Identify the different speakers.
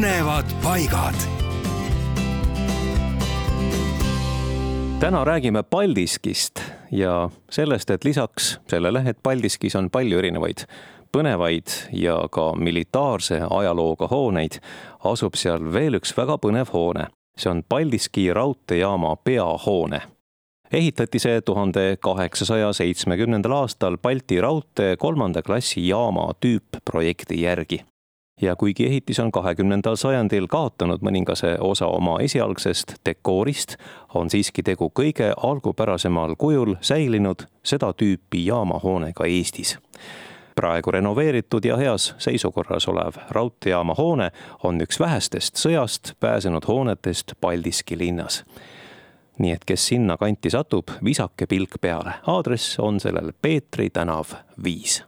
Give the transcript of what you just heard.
Speaker 1: põnevad paigad.
Speaker 2: täna räägime Paldiskist ja sellest, et lisaks sellele, et Paldiskis on palju erinevaid põnevaid ja ka militaarse ajalooga hooneid, asub seal veel üks väga põnev hoone. see on Paldiski raudteejaama peahoone ehitati see tuhande kaheksasaja seitsmekümnendal aastal Balti raudtee kolmanda klassi jaama tüüpprojekti järgi. Ja kuigi ehitis on kahekümnendal sajandil kaotanud mõningase osa oma esialgsest dekoorist, on siiski tegu kõige algupärasemal kujul säilinud seda tüüpi jaamahoone ka Eestis. Praegu renoveeritud ja heas seisukorras olev raudteejaama hoone on üks vähestest sõjast pääsenud hoonetest Paldiski linnas. Nii et kes sinna kanti satub, visake pilk peale. aadress on sellel Peetri tänav viis